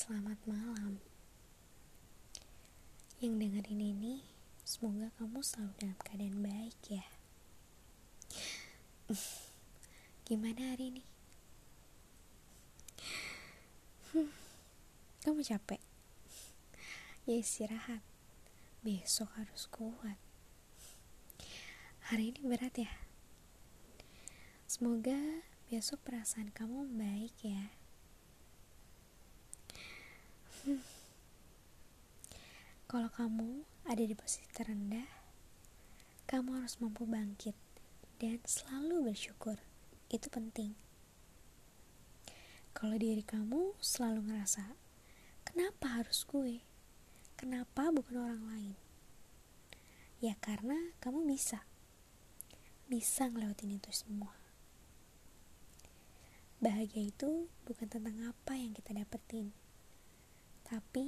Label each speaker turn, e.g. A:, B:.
A: Selamat malam. Yang dengerin ini, semoga kamu selalu dalam keadaan baik ya. Gimana hari ini? Kamu capek? Ya istirahat. Besok harus kuat. Hari ini berat ya. Semoga besok perasaan kamu baik ya. Kalau kamu ada di posisi terendah, kamu harus mampu bangkit dan selalu bersyukur. Itu penting. Kalau diri kamu selalu ngerasa, kenapa harus gue? Kenapa bukan orang lain? Ya karena kamu bisa. Bisa ngelewatin itu semua. Bahagia itu bukan tentang apa yang kita dapetin, tapi